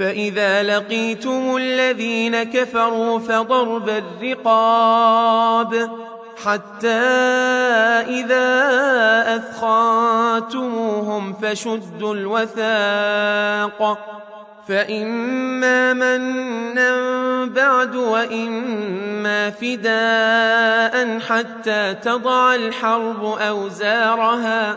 فإذا لقيتم الذين كفروا فضرب الرقاب حتى إذا أثخنتموهم فشدوا الوثاق فإما منا بعد وإما فداء حتى تضع الحرب أوزارها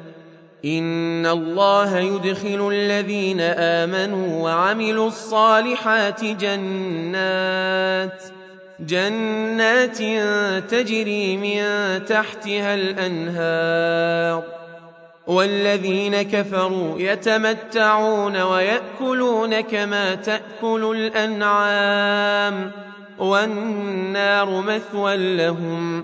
ان الله يدخل الذين امنوا وعملوا الصالحات جنات جنات تجري من تحتها الانهار والذين كفروا يتمتعون وياكلون كما تاكل الانعام والنار مثوى لهم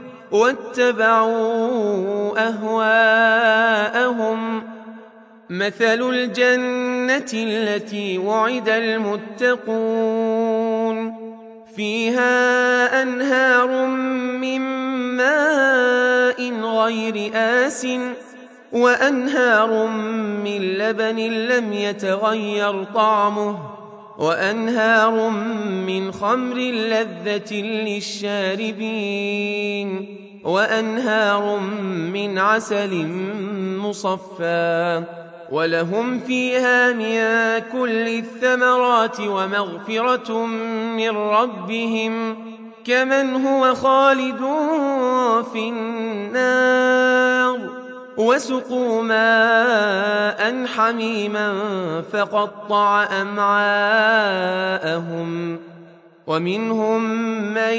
واتبعوا أهواءهم. مثل الجنة التي وعد المتقون. فيها أنهار من ماء غير آسٍ وأنهار من لبن لم يتغير طعمه. وأنهار من خمر لذة للشاربين وأنهار من عسل مصفى ولهم فيها من كل الثمرات ومغفرة من ربهم كمن هو خالد في النار وسقوا ماء حميما فقطع أمعاءهم ومنهم من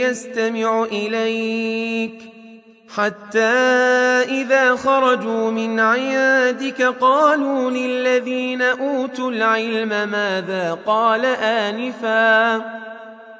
يستمع إليك حتى إذا خرجوا من عندك قالوا للذين أوتوا العلم ماذا قال آنفا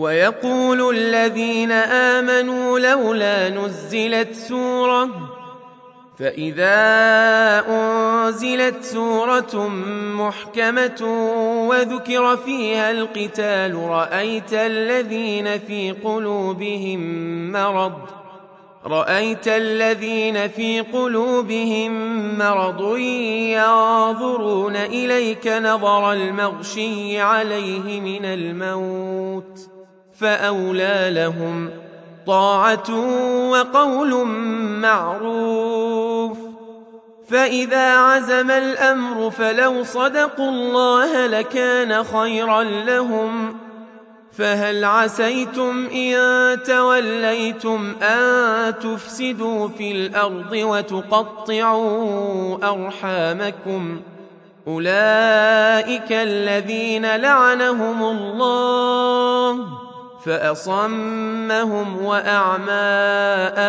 ويقول الذين آمنوا لولا نزلت سورة فإذا أنزلت سورة محكمة وذكر فيها القتال رأيت الذين في قلوبهم مرض رأيت الذين في قلوبهم مرض ينظرون إليك نظر المغشي عليه من الموت فأولى لهم؟ طاعة وقول معروف. فإذا عزم الأمر فلو صدقوا الله لكان خيرا لهم. فهل عسيتم إن توليتم أن تفسدوا في الأرض وتقطعوا أرحامكم؟ أولئك الذين لعنهم الله. فأصمهم وأعمى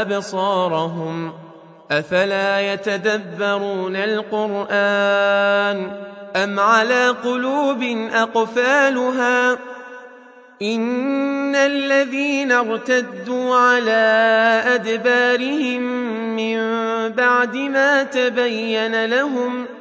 أبصارهم أفلا يتدبرون القرآن أم على قلوب أقفالها إن الذين ارتدوا على أدبارهم من بعد ما تبين لهم ۖ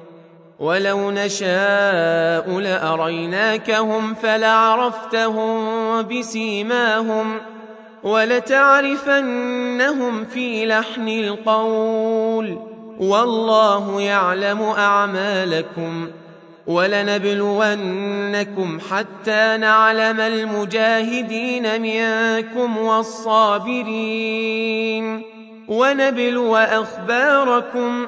ولو نشاء لاريناكهم فلعرفتهم بسيماهم ولتعرفنهم في لحن القول والله يعلم اعمالكم ولنبلونكم حتى نعلم المجاهدين منكم والصابرين ونبلو اخباركم